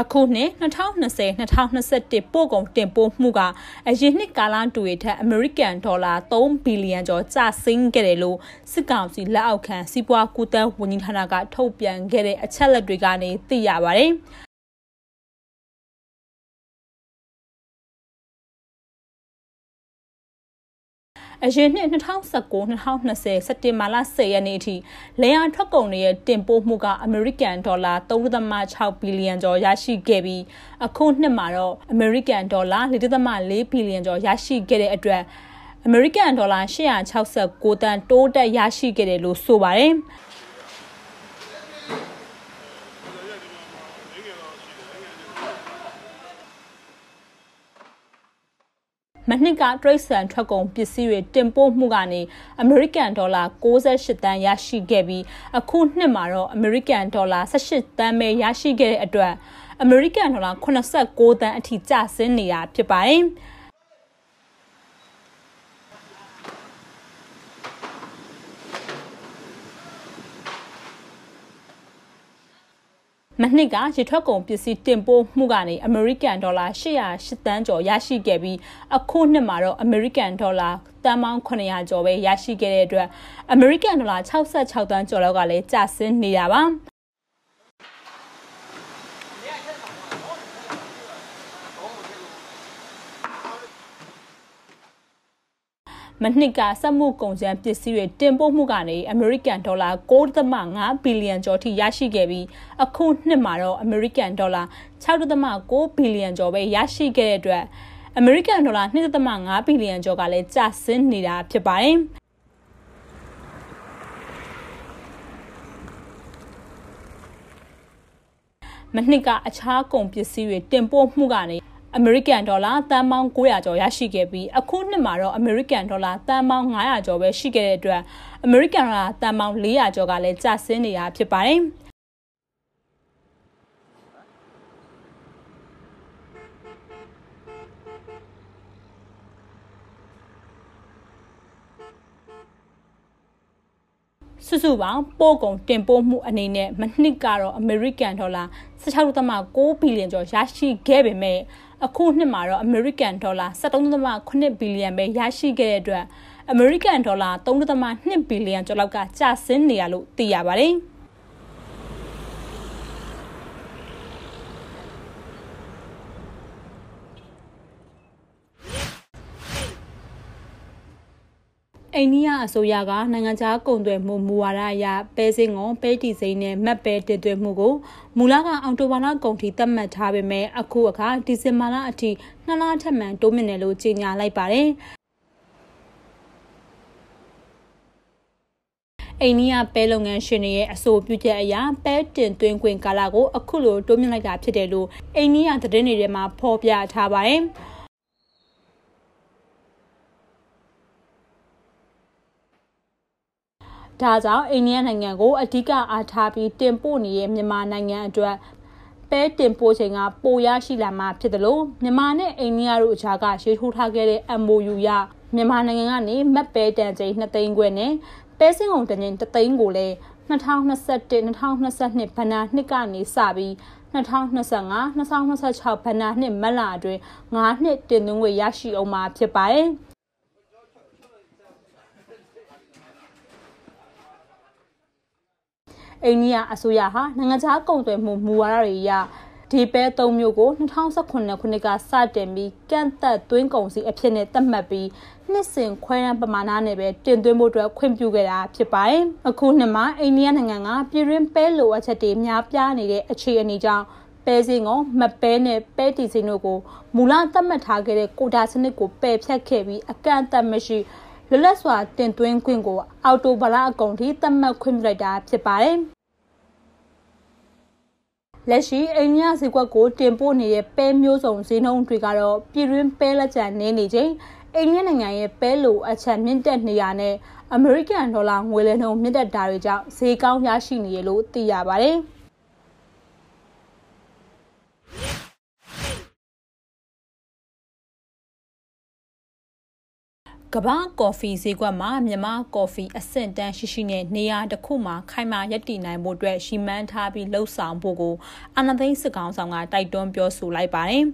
အခုနှစ်2020-2021ပို့ကုန်တင်ပို့မှုကအရင်နှစ်ကာလတူရထက်အမေရိကန်ဒေါ်လာ3ဘီလီယံကျော်ကျဆင်းခဲ့တယ်လို့စစ်ကောင်စီလက်အောက်ခံစီးပွားကူးသန်းဝန်ကြီးဌာနကထုတ်ပြန်ခဲ့တဲ့အချက်လက်တွေကနေသိရပါတယ်။ အရင်နှစ်2019-2020စက်တင်ဘာလ10ရက်နေ့အထိလေယာဉ်ထွက်ကုန်တွေရဲ့တင်ပို့မှုကအမေရိကန်ဒေါ်လာ3.6ဘီလီယံကျော်ရရှိခဲ့ပြီးအခုနှစ်မှာတော့အမေရိကန်ဒေါ်လာ4.4ဘီလီယံကျော်ရရှိခဲ့တဲ့အတွက်အမေရိကန်ဒေါ်လာ869တန်တိုးတက်ရရှိခဲ့တယ်လို့ဆိုပါတယ်။ မနှစ်ကတရိတ်ဆန်ထွက်ကုန်ပစ္စည်းတွေတင်ပို့မှုကနေအမေရိကန်ဒေါ်လာ68တန်းရရှိခဲ့ပြီးအခုနှစ်မှာတော့အမေရိကန်ဒေါ်လာ18တန်းပဲရရှိခဲ့တဲ့အတွက်အမေရိကန်ဒေါ်လာ89တန်းအထိကျဆင်းနေတာဖြစ်ပါတယ်။ မနှစ်ကရေထွက်ကုန်ပစ္စည်းတင်ပို့မှုကနေအမေရိကန်ဒေါ်လာ808တန်းကျော်ရရှိခဲ့ပြီးအခုနှစ်မှာတော့အမေရိကန်ဒေါ်လာတန်ပေါင်း900ကျော်ပဲရရှိခဲ့တဲ့အတွက်အမေရိကန်ဒေါ်လာ66တန်းကျော်လောက်ကလည်းကျဆင်းနေတာပါ မနှစ်ကစက်မှုကုန်ကျန်းပစ္စည်းတွေတင်ပို့မှုကနေအမေရိကန်ဒေါ်လာ6.5ဘီလီယံကျော်ထိရရှိခဲ့ပြီးအခုနှစ်မှာတော့အမေရိကန်ဒေါ်လာ6.6ဘီလီယံကျော်ပဲရရှိခဲ့တဲ့အတွက်အမေရိကန်ဒေါ်လာ2.5ဘီလီယံကျော်ကလည်းကျဆင်းနေတာဖြစ်ပါတယ်မနှစ်ကအခြားကုန်ပစ္စည်းတွေတင်ပို့မှုကနေ အမေရိကန်ဒေါ်လာတန်ပေါင်း900ကျော်ရရှိခဲ့ပြီးအခုနှစ်မှာတော့အမေရိကန်ဒေါ်လာတန်ပေါင်း900ကျော်ပဲရှိခဲ့တဲ့အတွက်အမေရိကန်ဒေါ်လာတန်ပေါင်း400ကျော်ကလည်းကျဆင်းနေတာဖြစ်ပါတယ်။စုစုပေါင်းပို့ကုန်တင်ပို့မှုအနေနဲ့မနှစ်ကတော့အမေရိကန်ဒေါ်လာ16.6ဘီလီယံကျော်ရရှိခဲ့ပေမဲ့ အခုနှစ်မှာတော့အမေရိကန်ဒေါ်လာ73.8ဘီလီယံပဲရရှိခဲ့တဲ့အတွက်အမေရိကန်ဒေါ်လာ3.2ဘီလီယံကျော်လောက်ကကျဆင်းနေရလို့သိရပါတယ်။ အိန္ဒိယအစိုးရကနိုင်ငံခြားကုန်သွယ်မှုမူဝါဒအရပဲစင်းကုန်ပဲတီစိမ်းနဲ့မတ်ပဲတည်သွင်းမှုကိုမူလကအောက်တိုဘာလကုန်ထိသတ်မှတ်ထားပေမဲ့အခုအခါဒီဇင်ဘာလအထိနှစ်လထပ်မံတိုးမြင့်တယ်လို့ကြေညာလိုက်ပါတယ်အိန္ဒိယပဲလုပ်ငန်းရှင်တွေရဲ့အဆိုပြုချက်အရပဲတင်သွင်းခွင့်ကာလကိုအခုလိုတိုးမြင့်လိုက်တာဖြစ်တယ်လို့အိန္ဒိယသတင်းတွေထဲမှာဖော်ပြထားပါတယ်။ ဒါကြောင့်အိန္ဒိယနိုင်ငံကိုအဓိကအားထားပြီးတင်ပို့နေတဲ့မြန်မာနိုင်ငံအတွက်ပဲတင်ပို့ချိန်ကပိုရရှိလာမှာဖြစ်တယ်လို့မြန်မာနဲ့အိန္ဒိယတို့အကြားကရေးထိုးထားခဲ့တဲ့ MOU ရမြန်မာနိုင်ငံကနေမက်ပဲတန်ချိန်2သိန်းခွဲနဲ့ပဲစင်းကုန်တန်ချိန်3သိန်းကိုလည်း2021-2022ဘဏ္ဍာနှစ်ကနေစပြီး2025-2026ဘဏ္ဍာနှစ်မတ်လအတွင်း9နှစ်တင်သွင်းခွင့်ရရှိအောင်မှာဖြစ်ပါတယ်။ အိန္ဒိယအစိုးရဟာနိုင်ငံခြားကုန်သွယ်မှုမူဝါဒတွေအရဒီပဲ၃မျိုးကို2019ခုနှစ်ကစတင်ပြီးကန့်သက်သွင်းကုန်စီအဖြစ်နဲ့သတ်မှတ်ပြီးနှစ်စဉ်ခွဲရန်ပမာဏနဲ့ပဲတင်သွင်းဖို့အတွက်ခွင့်ပြုခဲ့တာဖြစ်ပါတယ်။အခုနှစ်မှာအိန္ဒိယနိုင်ငံကပြည်တွင်းပဲလိုအပ်ချက်တွေများပြားနေတဲ့အခြေအနေကြောင့်ပဲစင်းကိုမပဲနဲ့ပဲတီစင်းတို့ကိုမူလသတ်မှတ်ထားခဲ့တဲ့ကိုတာစနစ်ကိုပယ်ဖျက်ခဲ့ပြီးအကန့်အသတ်မရှိ လွတ်လပ်စွာတင်သွင်းခွင့်ကိုအော်တိုဘလာအကုံထိသတ်မှတ်ခွင့်ပြုလိုက်တာဖြစ်ပါတယ်။လက်ရှိအိန္ဒိယဈေးကွက်ကိုတင်ပို့နေတဲ့ပဲမျိုးစုံဈေးနှုန်းတွေကတော့ပြည်တွင်းပဲလက်ကျန်နေနေချိန်အိန္ဒိယနိုင်ငံရဲ့ပဲလိုအချက်မြင့်တက်နေရနဲ့အမေရိကန်ဒေါ်လာငွေလဲနှုန်းမြင့်တက်တာတွေကြောင့်ဈေးကောင်းရရှိနေရလို့သိရပါတယ်။ ကဘာကော်ဖီဈေးကွက်မှာမြန်မာကော်ဖီအဆင့်တန်းရှိရှိနဲ့နေရာတစ်ခုမှာခိုင်မာရပ်တည်နိုင်ဖို့အတွက်ရှီမန်းထားပြီးလှုပ်ဆောင်ဖို့ကိုအာဏာသိမ်းစစ်ကောင်ဆောင်ကတိုက်တွန်းပြောဆိုလိုက်ပါတယ်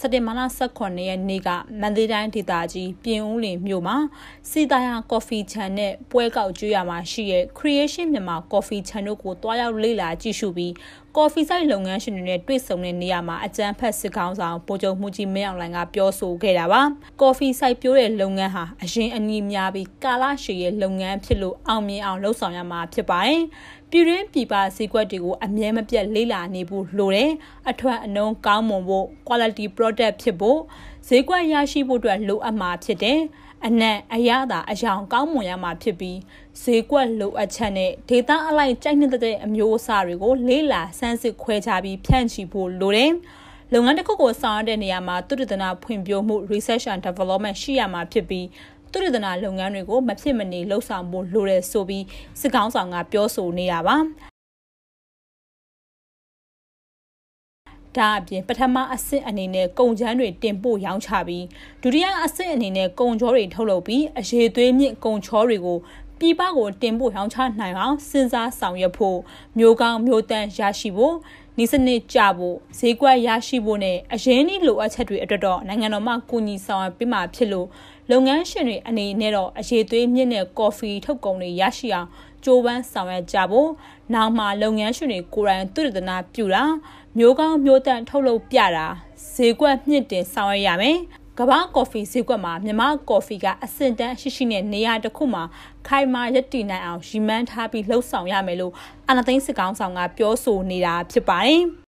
စက်တင်ဘာလ18ရက်နေ့ကမန္တလေးတိုင်းဒေသကြီးပြင်ဦးလင်မြို့မှာစီတာယာကော်ဖီခြံနဲ့ပွဲကောက်ကျွေးရမှာရှိတဲ့ Creation မြန်မာကော်ဖီခြံတို့ကိုတွားရောက်လေ့လာကြည့်ရှုပြီးကော်ဖီဆိုင်လုပ်ငန်းရှင်တွေနဲ့တွေ့ဆုံတဲ့နေရာမှာအကြမ်းဖက်စစ်ကောင်ဆောင်ဗိုလ်ချုပ်မှုကြီးမင်းအောင်လှိုင်ကပြောဆိုခဲ့တာပါကော်ဖီဆိုင်ပြိုးတဲ့လုပ်ငန်းဟာအရင်အနီးများပြီးကာလရှည်ရဲ့လုပ်ငန်းဖြစ်လို့အောင်မြင်အောင်လှုပ်ဆောင်ရမှာဖြစ်ပါတယ် ပြည်တွင်းပြည်ပဈေးကွက်တွေကိုအမြဲမပြတ်လေ့လာနေဖို့လိုတယ်အထွတ်အနှုံးကောင်းမွန်ဖို့ quality product ဖြစ်ဖို့ဈေးကွက်ရရှိဖို့အတွက်လိုအပ်မှာဖြစ်တယ်အနက်အရသာအယောင်ကောင်းမွန်ရမှာဖြစ်ပြီးဈေးကွက်လိုအပ်ချက်နဲ့ဒေတာအလိုက်ကြိုက်နှစ်တဲ့အမျိုးအစားတွေကိုလေးလာစမ်းစစ်ခွဲခြားပြီးဖြန့်ချီဖို့လိုတယ်။လုပ်ငန်းတစ်ခုကိုဆောင်ရွက်တဲ့နေရာမှာသုတေသနဖွံ့ဖြိုးမှု research and development ရှိရမှာဖြစ်ပြီး သုတေသနလုပ်ငန်းတွေကိုမဖြစ်မနေလှုပ်ဆောင်ဖို့လိုတယ်ဆိုပြီးစစ်ကောင်းဆောင်ကပြောဆိုနေတာပါဒါအပြင်ပထမအဆင့်အနေနဲ့ကုန်ချမ်းတွေတင်ပို့ရောင်းချပြီးဒုတိယအဆင့်အနေနဲ့ကုန်ချောတွေထုတ်လုပ်ပြီးအရေးသွေးမြင့်ကုန်ချောတွေကိုပြည်ပကိုတင်ပို့ရောင်းချနိုင်အောင်စဉ်းစားဆောင်ရွက်ဖို့မျိုးကောင်းမျိုးတန်းရရှိဖို့ ဤစနစ်ကြဖို့ဈေးကွက်ရရှိဖို့နဲ့အရင်းနှီးလိုအပ်ချက်တွေအတွက်တော့နိုင်ငံတော်မှကူညီဆောင်ရွက်ပေးမှာဖြစ်လို့လုပ်ငန်းရှင်တွေအနေနဲ့တော့အရေးသွေးမြင့်တဲ့ကော်ဖီထုတ်ကုန်တွေရရှိအောင်ကြိုးပမ်းဆောင်ရွက်ကြဖို့နောက်မှလုပ်ငန်းရှင်တွေကိုယ်တိုင်သူတနာပြုတာမျိုးကောင်းမျိုးတန့်ထုတ်လုပ်ပြတာဈေးကွက်မြင့်တင်ဆောင်ရွက်ရမယ်ကမ္ဘာကော်ဖီဈေးကွက်မှာမြန်မာကော်ဖီကအဆင့်တန်းရှိရှိနဲ့နေရာတစ်ခုမှာ ခိုင်မာရည်တည်နိုင်အောင်ရည်မှန်းထားပြီးလှုပ်ဆောင်ရမယ်လို့အာနာသိန်းစစ်ကောင်းဆောင်ကပြောဆိုနေတာဖြစ်ပါတယ်။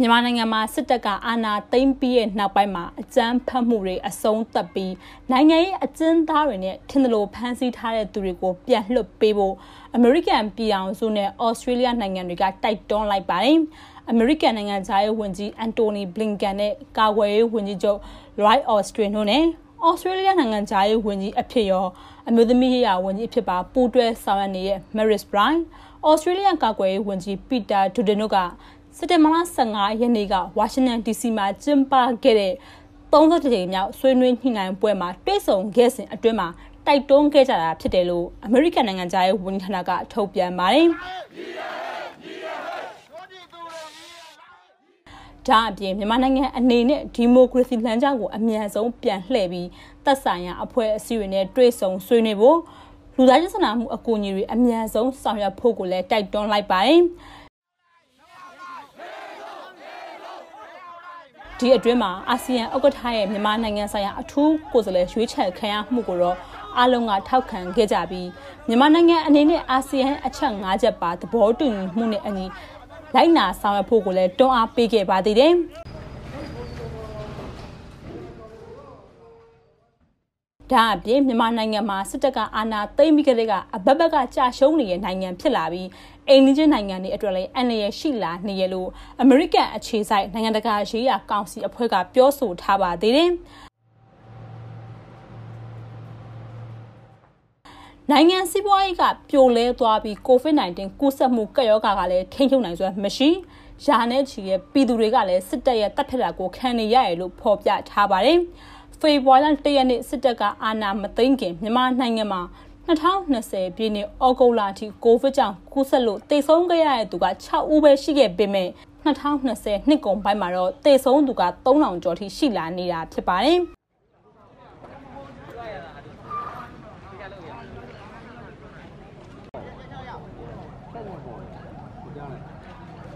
မြန်မာနိုင်ငံမှာစစ်တပ်ကအာဏာသိမ်းပြီးရဲ့နောက်ပိုင်းမှာအကြမ်းဖက်မှုတွေအဆုံးသတ်ပြီးနိုင်ငံရေးအကျဉ်းသားတွေနဲ့ထင်သလိုဖမ်းဆီးထားတဲ့သူတွေကိုပြန်လွှတ်ပေးဖို့အမေရိကန်ပြည်အောင်စုနဲ့ဩစတြေးလျနိုင်ငံတွေကတိုက်တွန်းလိုက်ပါတယ်။အမေရိကန်နိုင်ငံသားရေးဝန်ကြီးအန်တိုနီဘလင်ကန်နဲ့ကာကွယ်ရေးဝန်ကြီးချုပ်ရိုက်အော်စတြေတို့နဲ့ဩစတြေးလျနိုင်ငံသားရေးဝန်ကြီးအဖြစ်ရောအမျိုးသမီးရေးရာဝန်ကြီးအဖြစ်ပါပူးတွဲဆောင်ရွက်နေတဲ့ Maris Bryan ဩစတြေးလျကာကွယ်ရေးဝန်ကြီးပီတာဒူဒင်တို့က စက်တင်ဘာလ15ရက်နေ့ကဝါရှင်တန် DC မှာကျင်းပခဲ့တဲ့30ကြိမ်မြောက်ဆွေးနွေးညှိနှိုင်းပွဲမှာတွေ့ဆုံခဲ့စဉ်အတွင်းမှာတိုက်တွန်းခဲ့ကြတာဖြစ်တယ်လို့အမေရိကန်နိုင်ငံသားရဲ့ဝန်ကြီးဌာနကထုတ်ပြန်ပါတယ်။ဒါအပြင်မြန်မာနိုင်ငံအနေနဲ့ဒီမိုကရေစီလမ်းကြောင်းကိုအမြန်ဆုံးပြန်လှည့်ပြီးသက်ဆိုင်ရာအဖွဲ့အစည်းတွေနဲ့တွေ့ဆုံဆွေးနွေးဖို့လူသားချင်းစာနာမှုအကူအညီတွေအမြန်ဆုံးဆောင်ရွက်ဖို့ကိုလည်းတိုက်တွန်းလိုက်ပါတယ်။ ဒီအတွင်းမှာအာဆီယံဥက္ကဋ္ဌရဲ့မြန်မာနိုင်ငံဆိုင်ရာအထူးကိုယ်စားလှယ်ရွေးချယ်ခံရမှုကိုတော့အားလုံးကထောက်ခံခဲ့ကြပြီးမြန်မာနိုင်ငံအနေနဲ့အာဆီယံအချက်၅ချက်ပါသဘောတူညီမှုနဲ့အညီလိုက်နာဆောင်ရွက်ဖို့ကိုလည်းတွန်းအားပေးခဲ့ပါသေးတယ်။ ဒါအပြင်မြန်မာနိုင်ငံမှာစစ်တပ်ကအာဏာသိမ်းပြီးကတည်းကအဘက်ဘက်ကကြာရှုံးနေတဲ့နိုင်ငံဖြစ်လာပြီးအိန္ဒိယနိုင်ငံတွေအတွက်လည်းအန္တရာယ်ရှိလာနေရလို့အမေရိကန်အခြေစိုက်နိုင်ငံတကာရေးရာကောင်စီအဖွဲ့ကပြောဆိုထားပါသေးတယ်နိုင်ငံစီးပွားရေးကပြိုလဲသွားပြီး COVID-19 ကူးစက်မှုကပ်ရောဂါကလည်းထိန်းချုပ်နိုင်စွမ်းမရှိရာနဲ့ချီရဲ့ပြည်သူတွေကလည်းစစ်တပ်ရဲ့တပ်ဖြတ်တာကိုခံနေရရလို့ဖော်ပြထားပါတယ်။ ဖေဖော်ဝါရီလ၁ရက်နေ့စစ်တပ်ကအာဏာမသိမ်းခင်မြန်မာနိုင်ငံမှာ2020ပြည့်နှစ်ဩဂုတ်လအထိကိုဗစ်ကြောင့်ကူးစက်လို့တေဆုံးခဲ့ရတဲ့သူက6ဦးပဲရှိခဲ့ပေမဲ့2020နှစ်ကုန်ပိုင်းမှာတော့တေဆုံးသူက3000ကျော်ထိရှိလာနေတာဖြစ်ပါတယ်။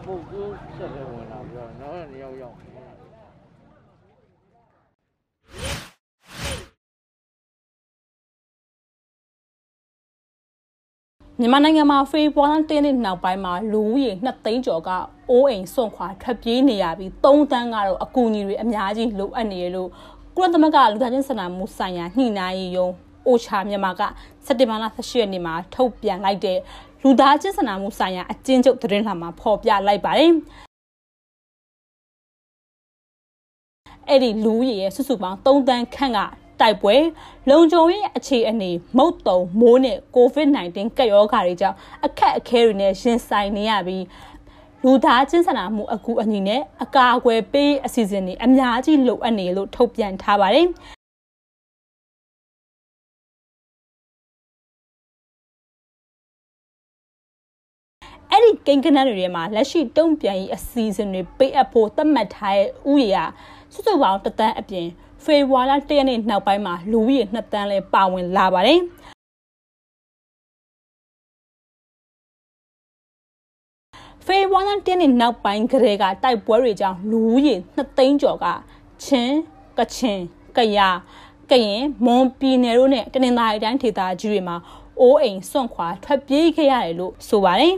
ပို့ကူးဆက်လဲဝင်လာပြီးတော့နောက်တစ်ယောက်ရောက် မြန်မာနိုင်ငံမှာဖေဖော်ဝါရီလနေ့နောက်ပိုင်းမှာလူဦးရေ2သိန်းကျော်ကအိုးအိမ်စွန့်ခွာထွက်ပြေးနေရပြီး3တန်းကတော့အကူအညီတွေအများကြီးလိုအပ်နေရလို့ကုလသမဂ္ဂလူသားချင်းစာနာမှုဆိုင်ရာညှိနှိုင်းရေးယုံအိုချာမြန်မာကစက်တင်ဘာလ18ရက်နေ့မှာထုတ်ပြန်လိုက်တဲ့လူလူသားချင်းစနာမှုဆိုင်ရာအကျဉ်းချုပ်သတင်းလှမှာဖော်ပြလိုက်ပါတယ်။အဲ့ဒီလူရည်ရဲ့စုစုပေါင်း3တန်းခန့်က တိုက်ပွဲလုံခြုံရေးအခြေအနေမုတ်တုံမိုးနဲ့ COVID-19 ကပ်ရောဂါတွေကြောင့်အခက်အခဲတွေနဲ့ရင်ဆိုင်နေရပြီးလူသားချင်းစာနာမှုအကူအညီနဲ့အကာအကွယ်ပေးအစီအစဉ်တွေအများကြီးလိုအပ်နေလို့ထုတ်ပြန်ထားပါတယ်။အဲ့ဒီကိန်းကနန်းတွေထဲမှာလက်ရှိတုံ့ပြန်ရေးအစီအစဉ်တွေပေးအပ်ဖို့သတ်မှတ်ထားတဲ့ဥယျာစုစုပေါင်းတသန်းအပြင် ဖေဖော်ဝါရီလ၁ရက်နေ့နောက်ပိုင်းမှာလူဦးရေ2တန်းလဲပါဝင်လာပါတယ်ဖေဝါလန်တင်းနေနောက်ပိုင်းကလေးကတိုက်ပွဲတွေကြောင့်လူဦးရေ2သိန်းကျော်ကချင်းကချင်ကယားကရင်မွန်ပြည်နယ်တို့နဲ့တနင်္သာရီတိုင်းဒေသကြီးတွေမှာအိုးအိမ်စွန့်ခွာထွက်ပြေးခဲ့ရတယ်လို့ဆိုပါတယ်